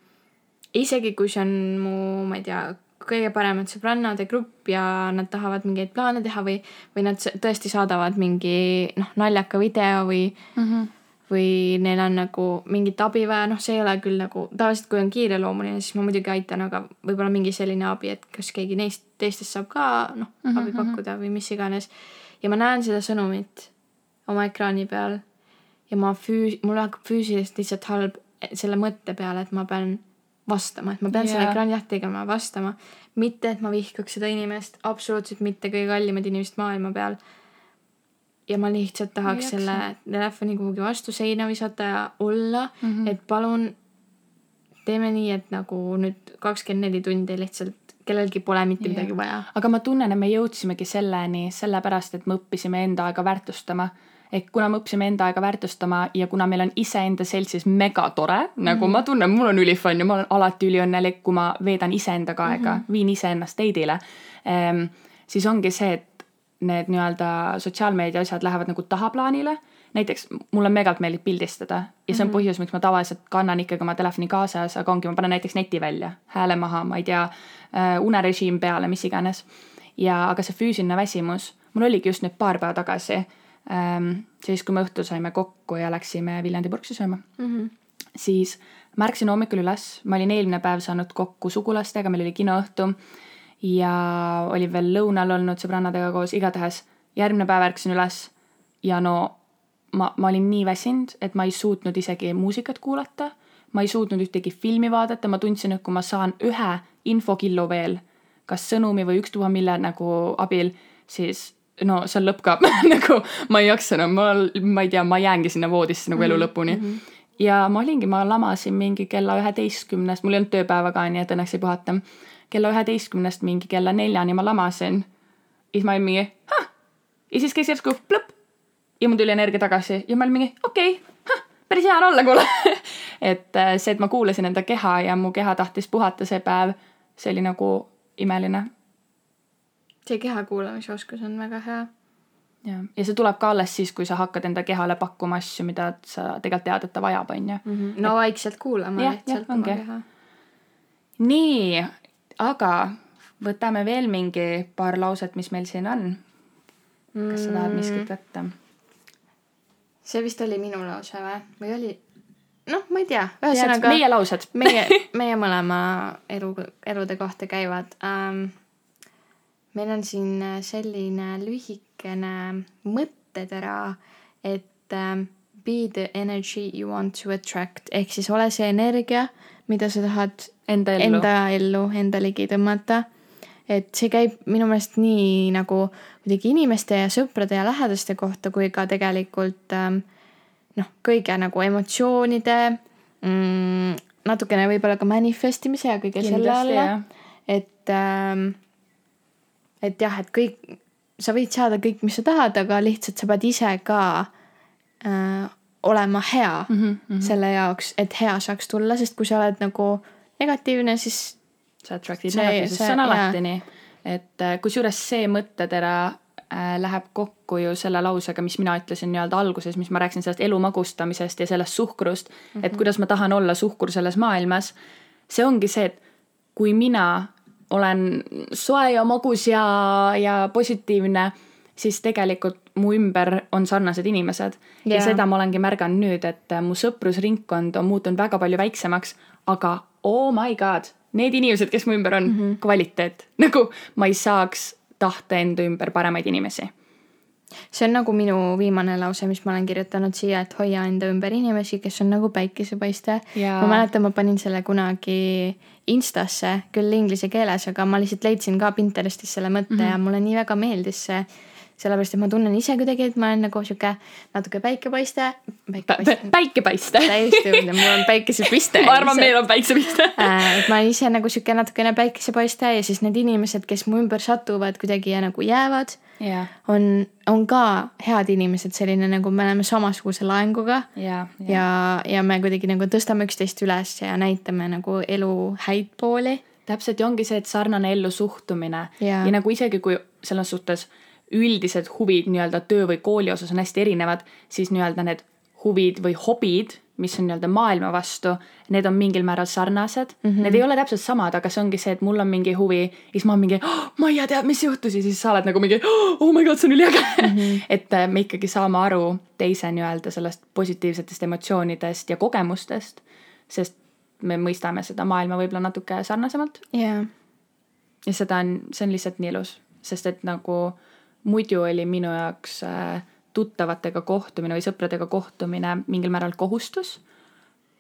[SPEAKER 1] isegi kui see on mu, ma ei tea, kõige paremad sõbrannad ja grupp ja nad tahavad mingeid plaane teha või, või nad tõesti saadavad mingi noh, naljaka video või
[SPEAKER 2] mm. -hmm.
[SPEAKER 1] või neil on nagu mingit abi vaja, noh, see ei ole küll nagu, tavaliselt kui on kiireloomuline, siis ma muidugi aitan, aga võib-olla mingi selline abi, et kas keegi neist teistest saab ka noh mm -hmm. abi pakkuda või mis iganes. ja ma näen seda sõnumit oma ekraani peal ja ma füü-, mul hakkab füüsiliselt lihtsalt halb selle mõtte peale, et ma pean vastama, et ma pean yeah. selle ekraani lahti tegema vastama. mitte, et ma vihkaks seda inimest, absoluutselt mitte kõige kallimat inimest maailma peal ja ma lihtsalt tahaks selle telefoni kuhugi vastu seina visata ja olla mm. -hmm. et palun teeme nii, et nagu nüüd kakskümmend neli tundi lihtsalt kellelgi pole mitte
[SPEAKER 2] Jah.
[SPEAKER 1] midagi vaja.
[SPEAKER 2] aga ma tunnen, et me jõudsimegi selleni sellepärast, et me õppisime enda aega väärtustama. Ehk kuna me õppisime enda aega väärtustama ja kuna meil on iseenda seltsis megatore mm, -hmm. nagu ma tunnen, mul on ülifun ja ma olen alati üliõnnelik, kui ma veedan iseendaga aega mm, -hmm. viin iseennast date'ile ehm,, siis ongi see, et need nii-öelda sotsiaalmeedia asjad lähevad nagu tahaplaanile näiteks mulle megalt meeldib pildistada ja see on põhjus, miks ma tavaliselt kannan ikkagi oma telefoni kaasas, aga ongi, ma panen näiteks neti välja, hääle maha, ma ei tea äh,, unerežiim peale, mis iganes. ja, aga see füüsiline väsimus, mul oligi just nüüd paar päeva tagasi siis kui me õhtul saime kokku ja läksime Viljandi purksi sööma
[SPEAKER 1] Mm -hmm.
[SPEAKER 2] siis ma ärkasin hommikul üles, ma olin eelmine päev saanud kokku sugulastega, meil oli kinoõhtu ja olin veel lõunal olnud sõbrannadega koos, igatahes järgmine päev ärkasin üles ja no ma, ma olin nii väsinud, et ma ei suutnud isegi muusikat kuulata, ma ei suutnud ühtegi filmi vaadata, ma tundsin, et kui ma saan ühe infokillu veel, kas sõnumi või ükstapuha mille nagu abil, siis no on lõpp ka nagu ma ei jaksa enam, ma, ma ei tea, ma jäängi sinna voodisse nagu elu lõpuni mm. -hmm ja ma olingi, ma lamasin mingi kella üheteistkümnest, mul ei olnud tööpäeva ka, nii et õnneks ei puhata. kella üheteistkümnest mingi kella neljani ma lamasin. siis ma olin mingi, ja siis käis järsku plõpp ja mul tuli energia tagasi ja ma olin mingi okei okay,, päris hea on olla, kuule. et äh, see, et ma kuulasin enda keha ja mu keha tahtis puhata see päev, see oli nagu imeline.
[SPEAKER 1] See keha kuulamise oskus on väga hea.
[SPEAKER 2] ja, ja see tuleb ka alles siis, kui sa hakkad enda kehale pakkuma asju, mida sa tegelikult tead, et ta vajab, onju.
[SPEAKER 1] no vaikselt kuulama
[SPEAKER 2] Jah,
[SPEAKER 1] lihtsalt
[SPEAKER 2] jah,
[SPEAKER 1] oma keha.
[SPEAKER 2] nii, aga võtame veel mingi paar lauset, mis meil siin on. kas sa tahad miskit võtta?
[SPEAKER 1] see vist oli minu lause või, või oli? noh, ma ei tea, ühesõnaga
[SPEAKER 2] meie laused.
[SPEAKER 1] meie, meie mõlema elu, elude kohta käivad ähm,. Meil on siin äh, selline lühikene mõttetera, et ähm, be the energy you want to attract ehk siis ole see energia, mida sa tahad
[SPEAKER 2] Enda ellu.
[SPEAKER 1] enda ellu, enda ligi tõmmata. et see käib minu meelest nii nagu kuidagi inimeste ja sõprade ja lähedaste kohta kui ka tegelikult ähm, noh, kõige nagu emotsioonide mm,, natukene võib-olla ka manifestimise ja kõige selle
[SPEAKER 2] Kindlasti,
[SPEAKER 1] alla
[SPEAKER 2] jah..
[SPEAKER 1] et ähm,, et jah, et kõik, sa võid saada kõik, mis sa tahad, aga lihtsalt sa pead ise ka äh, olema hea mm
[SPEAKER 2] Mhm,
[SPEAKER 1] -hmm. selle jaoks, et hea saaks tulla, sest kui sa oled nagu negatiivne, siis
[SPEAKER 2] sa attract'id negatiivsust,
[SPEAKER 1] see-
[SPEAKER 2] on alati nii. et äh, kusjuures see mõttetera äh, läheb kokku ju selle lausega, mis mina ütlesin nii-öelda alguses, mis ma rääkisin sellest elu magustamisest ja sellest suhkrust mm, -hmm. et kuidas ma tahan olla suhkur selles maailmas. see ongi see, et kui mina olen soe ja magus ja, ja positiivne, siis tegelikult mu ümber on sarnased inimesed yeah. ja seda ma olengi märganud nüüd, et mu sõprusringkond on muutunud väga palju väiksemaks, aga oh my god, need inimesed, kes mu ümber on mm, -hmm. kvaliteet, nagu ma ei saaks tahta enda ümber paremaid inimesi.
[SPEAKER 1] See on nagu minu viimane lause, mis ma olen kirjutanud siia, et hoia enda ümber inimesi, kes on nagu päikesepaiste. Ma mäletan, ma panin selle kunagi Instasse, küll inglise keeles, aga ma lihtsalt leidsin ka Pinterestis selle mõtte mm -hmm. ja mulle nii väga meeldis see. sellepärast, et ma tunnen ise kuidagi, et ma olen nagu sihuke natuke päikepaiste.
[SPEAKER 2] päikepaiste.
[SPEAKER 1] täiesti õudne, mul on päikesepiste.
[SPEAKER 2] ma arvan, meil on päiksepiste.
[SPEAKER 1] Äh, et ma olen ise nagu sihuke natukene päikesepaiste ja siis need inimesed, kes mu ümber satuvad kuidagi ja nagu jäävad
[SPEAKER 2] ja,
[SPEAKER 1] on, on ka head inimesed, selline nagu me oleme samasuguse laenguga
[SPEAKER 2] ja, ja.
[SPEAKER 1] ja, ja me kuidagi nagu tõstame üksteist üles ja näitame nagu elu häid pooli.
[SPEAKER 2] täpselt ja ongi see, et sarnane ellu suhtumine
[SPEAKER 1] Jaa.
[SPEAKER 2] ja nagu isegi kui selles suhtes üldised huvid nii-öelda töö või kooli osas on hästi erinevad, siis nii-öelda need huvid või hobid, mis on nii-öelda maailma vastu, need on mingil määral sarnased mm. -hmm. Need ei ole täpselt samad, aga see ongi see, et mul on mingi huvi ja siis ma olen mingi oh,, Maia teab, mis juhtus ja siis sa oled nagu mingi oh my god, see on üliäge mm. -hmm. et äh, me ikkagi saame aru teise nii-öelda sellest positiivsetest emotsioonidest ja kogemustest, sest me mõistame seda maailma võib-olla natuke sarnasemalt
[SPEAKER 1] yeah..
[SPEAKER 2] ja seda on, see on lihtsalt nii ilus, sest et nagu muidu oli minu jaoks äh, tuttavatega kohtumine või sõpradega kohtumine mingil määral kohustus.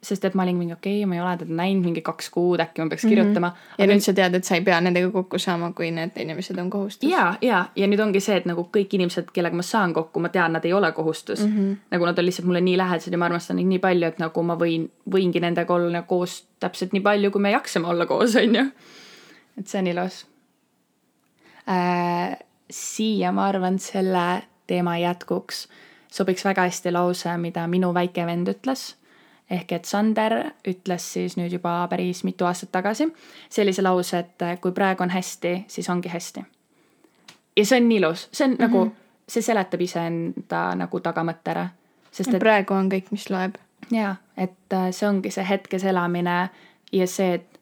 [SPEAKER 2] sest et ma olin mingi okei okay,, ma ei ole teda näinud mingi kaks kuud, äkki ma peaks mm -hmm. kirjutama.
[SPEAKER 1] ja nüüd sa tead, et sa ei pea nendega kokku saama, kui need inimesed on kohustus.
[SPEAKER 2] ja, ja, ja nüüd ongi see, et nagu kõik inimesed, kellega ma saan kokku, ma tean, nad ei ole kohustus mm. -hmm. nagu nad on lihtsalt mulle nii lähedased ja ma armastan neid nii palju, et nagu ma võin, võingi nendega olla koos täpselt nii palju, kui me jaksame olla koos, on ju. et see on ilus äh,. siia ma arvan, selle teema jätkuks sobiks väga hästi lause, mida minu väike vend ütles. ehk et Sander ütles siis nüüd juba päris mitu aastat tagasi sellise lause, et kui praegu on hästi, siis ongi hästi. ja see on ilus, see on mm -hmm. nagu, see seletab iseenda nagu tagamõtte ära.
[SPEAKER 1] sest et praegu on kõik, mis loeb.
[SPEAKER 2] jaa, et äh, see ongi see hetkes elamine ja see, et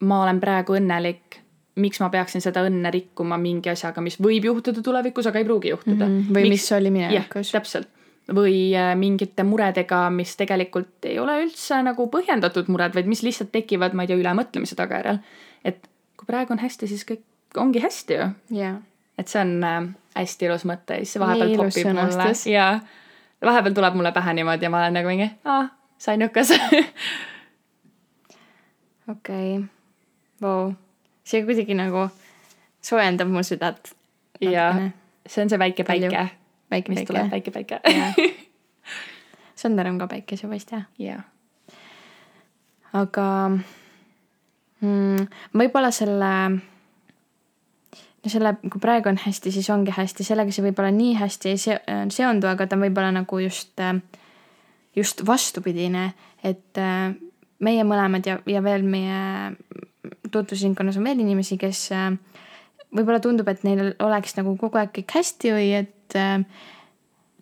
[SPEAKER 2] ma olen praegu õnnelik miks ma peaksin seda õnne rikkuma mingi asjaga, mis võib juhtuda tulevikus, aga ei pruugi juhtuda
[SPEAKER 1] mm. -hmm. või miks... mis oli minevikus.
[SPEAKER 2] täpselt. või äh, mingite muredega, mis tegelikult ei ole üldse nagu põhjendatud mured, vaid mis lihtsalt tekivad, ma ei tea, ülemõtlemise tagajärjel. et kui praegu on hästi, siis kõik ongi hästi ju
[SPEAKER 1] yeah..
[SPEAKER 2] et see on äh, hästi ilus mõte ja siis vahepeal popib mulle ja vahepeal tuleb mulle pähe niimoodi ja ma olen nagu mingi, aa, sainukas
[SPEAKER 1] okei, vau see kuidagi nagu soojendab mu südant.
[SPEAKER 2] jaa, see on see väike päike.
[SPEAKER 1] väike
[SPEAKER 2] mis päike. tuleb, väike päike
[SPEAKER 1] Sander on ka päikesepaiste.
[SPEAKER 2] jaa.
[SPEAKER 1] aga mm, võib-olla selle, no selle, kui praegu on hästi, siis ongi hästi, sellega see võib-olla nii hästi ei seondu, aga ta on võib-olla nagu just, just vastupidine, et meie mõlemad ja, ja veel meie tutvusringkonnas on veel inimesi, kes äh, võib-olla tundub, et neil oleks nagu kogu aeg kõik hästi või et äh,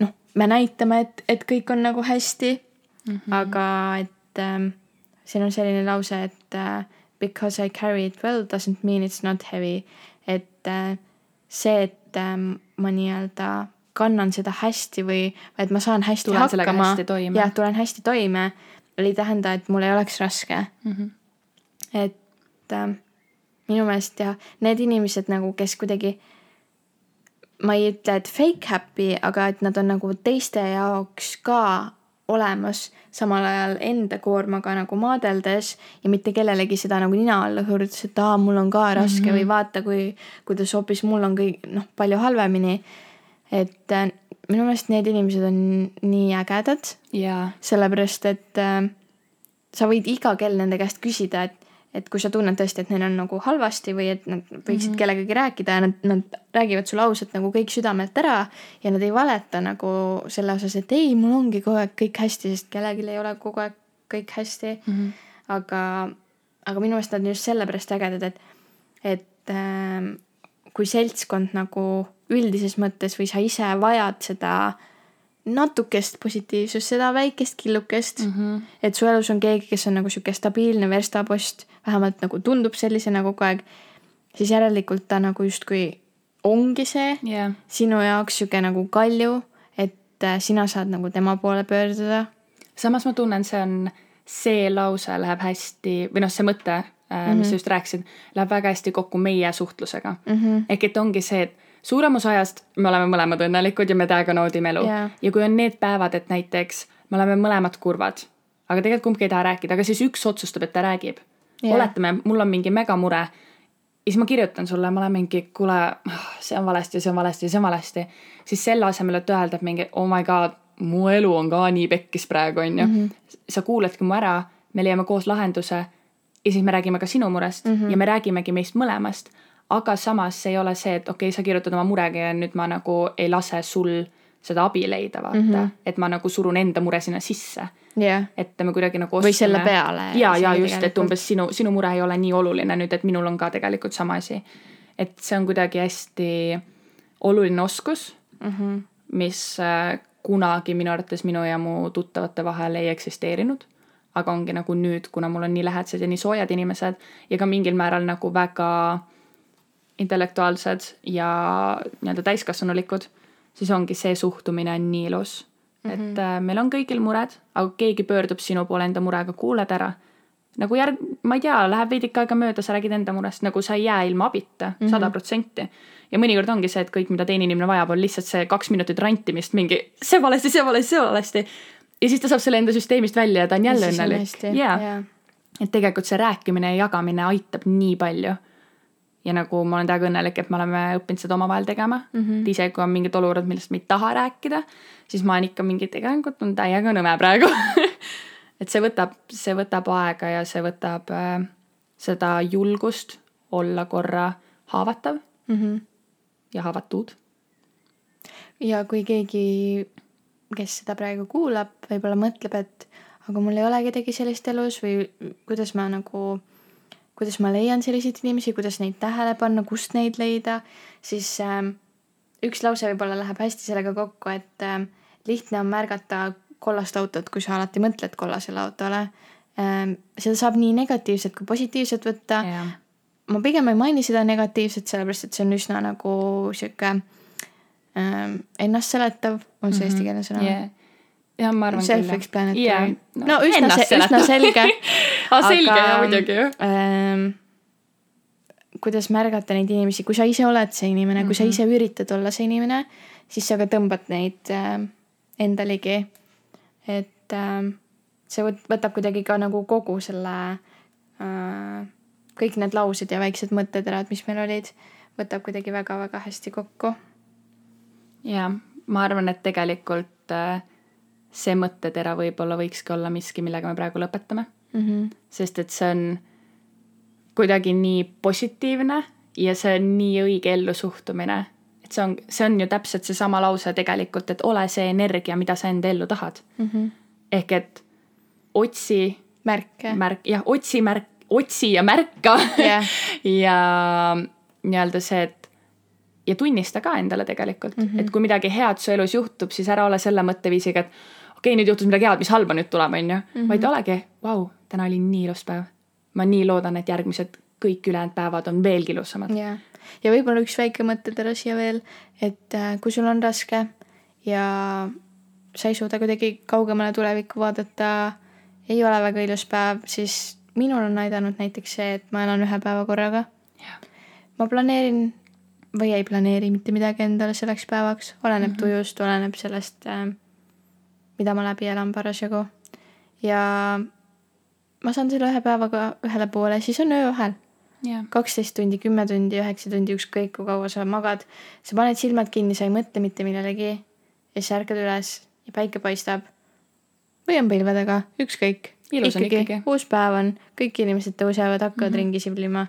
[SPEAKER 1] noh, me näitame, et, et kõik on nagu hästi mm. -hmm. aga et ähm, siin on selline lause, et äh, because I carry it well doesn't mean it's not heavy. et äh, see, et äh, ma nii-öelda kannan seda hästi või, või et ma saan hästi
[SPEAKER 2] tulen hakkama.
[SPEAKER 1] jah, tulen hästi toime, ei tähenda, et mul ei oleks raske mm. -hmm. et äh, minu meelest ja need inimesed nagu, kes kuidagi, ma ei ütle, et fake happy, aga et nad on nagu teiste jaoks ka olemas, samal ajal enda koormaga nagu maadeldes ja mitte kellelegi seda nagu nina alla hõõrudes, et aa, mul on ka raske mm -hmm. või vaata, kui, kuidas hoopis mul on kõik noh, palju halvemini. et äh, minu meelest need inimesed on nii ägedad
[SPEAKER 2] yeah..
[SPEAKER 1] sellepärast, et äh, sa võid iga kell nende käest küsida, et et kui sa tunned tõesti, et neil on nagu halvasti või et nad võiksid mm -hmm. kellegagi rääkida ja nad, nad räägivad sulle ausalt nagu kõik südamelt ära ja nad ei valeta nagu selle osas, et ei, mul ongi kogu aeg kõik hästi, sest kellelgi ei ole kogu aeg kõik hästi mm. -hmm. aga, aga minu meelest nad on just sellepärast ägedad, et, et äh, kui seltskond nagu üldises mõttes või sa ise vajad seda äh, natukest positiivsust, seda väikest killukest mm. -hmm. et su elus on keegi, kes on nagu sihuke stabiilne verstapost, vähemalt nagu tundub sellisena kogu aeg. siis järelikult ta nagu justkui ongi see
[SPEAKER 2] yeah.
[SPEAKER 1] sinu jaoks sihuke nagu kalju, et äh, sina saad nagu tema poole pöörduda.
[SPEAKER 2] samas ma tunnen, see on, see lause läheb hästi või noh, see mõte mm, -hmm. mis mhm. sa just rääkisid, läheb väga hästi kokku meie suhtlusega mm. -hmm. ehk et ongi see, et suurem osa ajast me oleme mõlemad õnnelikud ja me täiega naudime elu yeah.. ja kui on need päevad, et näiteks me oleme mõlemad kurvad, aga tegelikult kumbki ei taha rääkida, aga siis üks otsustab, et ta räägib yeah.. oletame, mul on mingi megamure ja siis ma kirjutan sulle, ma olen mingi, kuule, see on valesti, see on valesti, see on valesti. siis selle asemel, et öelda, et mingi oh my god, mu elu on ka nii pekkis praegu, onju. Mhm. sa kuuladki mu ära, me leiame koos lahenduse ja siis me räägime ka sinu murest mm -hmm. ja me räägimegi meist mõlemast aga samas ei ole see, et okei okay,, sa kirjutad oma murega ja nüüd ma nagu ei lase sul seda abi leida, vaata mm. -hmm. et ma nagu surun enda mure sinna sisse
[SPEAKER 1] yeah..
[SPEAKER 2] et me kuidagi nagu
[SPEAKER 1] oskame. või selle peale.
[SPEAKER 2] ja, ja just, et umbes sinu, sinu mure ei ole nii oluline nüüd, et minul on ka tegelikult sama asi. et see on kuidagi hästi oluline oskus mm, -hmm. mis äh, kunagi minu arvates minu ja mu tuttavate vahel ei eksisteerinud. aga ongi nagu nüüd, kuna mul on nii lähedased ja nii soojad inimesed ja ka mingil määral nagu väga intellektuaalsed ja nii-öelda täiskasvanulikud, siis ongi see suhtumine on nii ilus mm. -hmm. et äh, meil on kõigil mured, aga keegi pöördub sinu poole enda murega, kuuled ära. nagu järg, ma ei tea, läheb veidike aega mööda, sa räägid enda murest, nagu sa ei jää ilma abita, sada protsenti ja mõnikord ongi see, et kõik, mida teine inimene vajab, on lihtsalt see kaks minutit rantimist, mingi see valesti, see valesti, see valesti. ja siis ta saab selle enda süsteemist välja ja ta on jälle õnnelik. jaa, et tegelikult see rääkimine ja jagamine aitab nii palju. Ja nagu ma olen täiega õnnelik, et me oleme õppinud seda omavahel tegema mm. -hmm. et isegi kui on mingid olukorrad, millest me ei taha rääkida, siis ma olen ikka mingi, tegelikult on täiega nõme praegu et see võtab, see võtab aega ja see võtab äh, seda julgust olla korra haavatav mm. -hmm ja haavatud.
[SPEAKER 1] ja kui keegi, kes seda praegu kuulab, võib-olla mõtleb, et aga mul ei ole kedagi sellist elus või kuidas ma nagu, kuidas ma leian selliseid inimesi, kuidas neid tähele panna, kust neid leida, siis äh, üks lause võib-olla läheb hästi sellega kokku, et äh, lihtne on märgata kollast autot, kui sa alati mõtled kollasele autole ähm,. seda saab nii negatiivset kui positiivset võtta yeah ma pigem ei maini seda negatiivset, sellepärast et see on üsna nagu sihuke ähm, ennastseletav, on see mm -hmm. eestikeelne sõna
[SPEAKER 2] yeah.? Jah, ma arvan
[SPEAKER 1] küll. Self-explanatory yeah.. no, üsna, üsna selge
[SPEAKER 2] aa, selge jah, muidugi jah
[SPEAKER 1] ähm,. kuidas märgata neid inimesi, kui sa ise oled see inimene mm, -hmm. kui sa mhm. ise üritad olla see inimene, siis sa ka tõmbad neid äh, enda ligi. et äh, see võtab kuidagi ka nagu kogu selle äh, kõik need laused ja väiksed mõtteterad, mis meil olid, võtab kuidagi väga-väga hästi kokku.
[SPEAKER 2] ja ma arvan, et tegelikult äh, see mõttetera võib-olla võikski olla miski, millega me praegu lõpetame mm. -hmm. sest et see on kuidagi nii positiivne ja see on nii õige ellusuhtumine, et see on, see on ju täpselt seesama lause tegelikult, et ole see energia, mida sa enda ellu tahad mm. -hmm. ehk et otsi
[SPEAKER 1] märke,
[SPEAKER 2] märk, jah, otsi märk, otsi ja märka yeah. ja nii-öelda see, et ja tunnista ka endale tegelikult mm, -hmm. et kui midagi head su elus juhtub, siis ära ole selle mõtteviisiga, et okei okay,, nüüd juhtus midagi head, mis halba nüüd tuleb, on ju. Mhm. vaid olegi, vau, täna oli nii ilus päev. ma nii loodan, et järgmised kõik ülejäänud päevad on veelgi ilusamad.
[SPEAKER 1] jah, ja võib-olla üks väike mõttetera siia veel, et äh, kui sul on raske ja sa ei suuda kuidagi kaugemale tulevikku vaadata, ei ole väga ilus päev, siis minul on aidanud näiteks see, et ma elan ühe päeva korraga. ma planeerin või ei planeeri mitte midagi endale selleks päevaks, oleneb mm -hmm. tujust, oleneb sellest äh,, mida ma läbi elan parasjagu. ja ma saan selle ühe päevaga ühele poole, siis on öövahel. kaksteist tundi, kümme tundi, üheksa tundi, ükskõik kui kaua sa magad. sa paned silmad kinni, sa ei mõtle mitte millelegi ja siis ärkad üles ja päike paistab. või on pilve taga, ükskõik
[SPEAKER 2] ilus on ikkagi, ikkagi.,
[SPEAKER 1] uus päev on, kõik inimesed tõusevad, hakkavad mm -hmm. ringi siblima.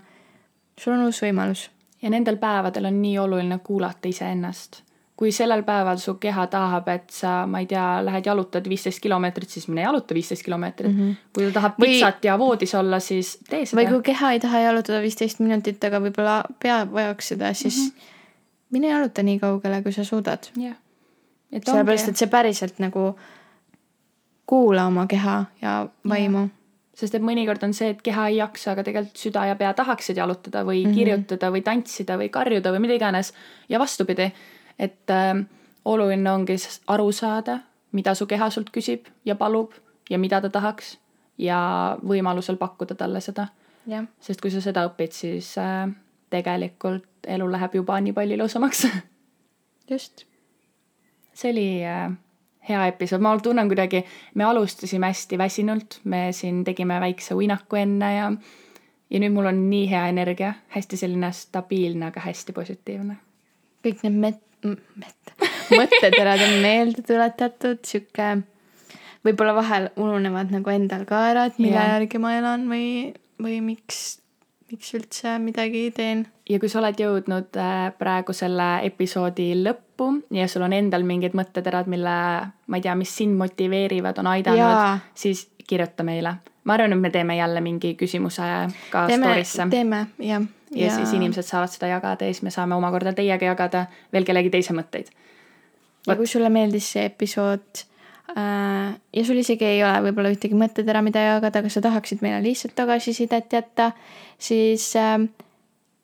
[SPEAKER 1] sul on uus võimalus.
[SPEAKER 2] ja nendel päevadel on nii oluline kuulata iseennast. Kui sellel päeval su keha tahab, et sa, ma ei tea, lähed jalutad viisteist kilomeetrit, siis mine jaluta viisteist kilomeetrit mm. -hmm. kui ta tahab pitsat või... ja voodis olla, siis tee seda.
[SPEAKER 1] või kui keha ei taha jalutada viisteist minutit, aga võib-olla pea vajaks seda, siis mm -hmm. mine jaluta nii kaugele, kui sa suudad.
[SPEAKER 2] jah.
[SPEAKER 1] sellepärast, et see päriselt nagu kuula oma keha ja vaimu.
[SPEAKER 2] sest et mõnikord on see, et keha ei jaksa, aga tegelikult süda ja pea tahaksid jalutada või mm -hmm. kirjutada või tantsida või karjuda või mida iganes. ja vastupidi, et äh, oluline ongi aru saada, mida su keha sult küsib ja palub ja mida ta tahaks ja võimalusel pakkuda talle seda. sest kui sa seda õpid, siis äh, tegelikult elu läheb juba nii palju ilusamaks
[SPEAKER 1] just.
[SPEAKER 2] see oli äh, hea episood, ma tunnen kuidagi, me alustasime hästi väsinult, me siin tegime väikse uinaku enne ja ja nüüd mul on nii hea energia, hästi selline stabiilne, aga hästi positiivne.
[SPEAKER 1] kõik need met-, mõtteterad on meelde tuletatud, sihuke võib-olla vahel ununevad nagu endal ka ära, et mille yeah. järgi ma elan või, või miks miks üldse midagi teen.
[SPEAKER 2] ja kui sa oled jõudnud äh, praegu selle episoodi lõppu ja sul on endal mingid mõtteterad, mille, ma ei tea, mis sind motiveerivad, on aidanud, siis kirjuta meile. ma arvan, et me teeme jälle mingi küsimuse ka
[SPEAKER 1] teeme,
[SPEAKER 2] story'sse.
[SPEAKER 1] teeme, jah.
[SPEAKER 2] Ja, ja siis inimesed saavad seda jagada ja siis me saame omakorda teiega jagada veel kellegi teise mõtteid.
[SPEAKER 1] ja kui sulle meeldis see episood äh, ja sul isegi ei ole võib-olla ühtegi mõttetera, mida jagada, aga sa tahaksid meile lihtsalt tagasisidet jätta, siis äh,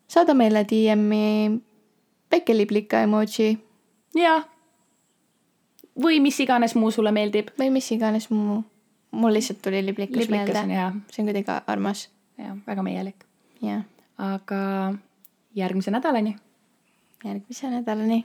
[SPEAKER 1] saada meile DM-i väike liblika emoji.
[SPEAKER 2] jaa. või mis iganes muu sulle meeldib.
[SPEAKER 1] või mis iganes muu. mul lihtsalt tuli liblikas, liblikas meelde. see on kuidagi armas.
[SPEAKER 2] jah, väga meielik.
[SPEAKER 1] jah.
[SPEAKER 2] Aga järgmise nädalani.
[SPEAKER 1] järgmise nädalani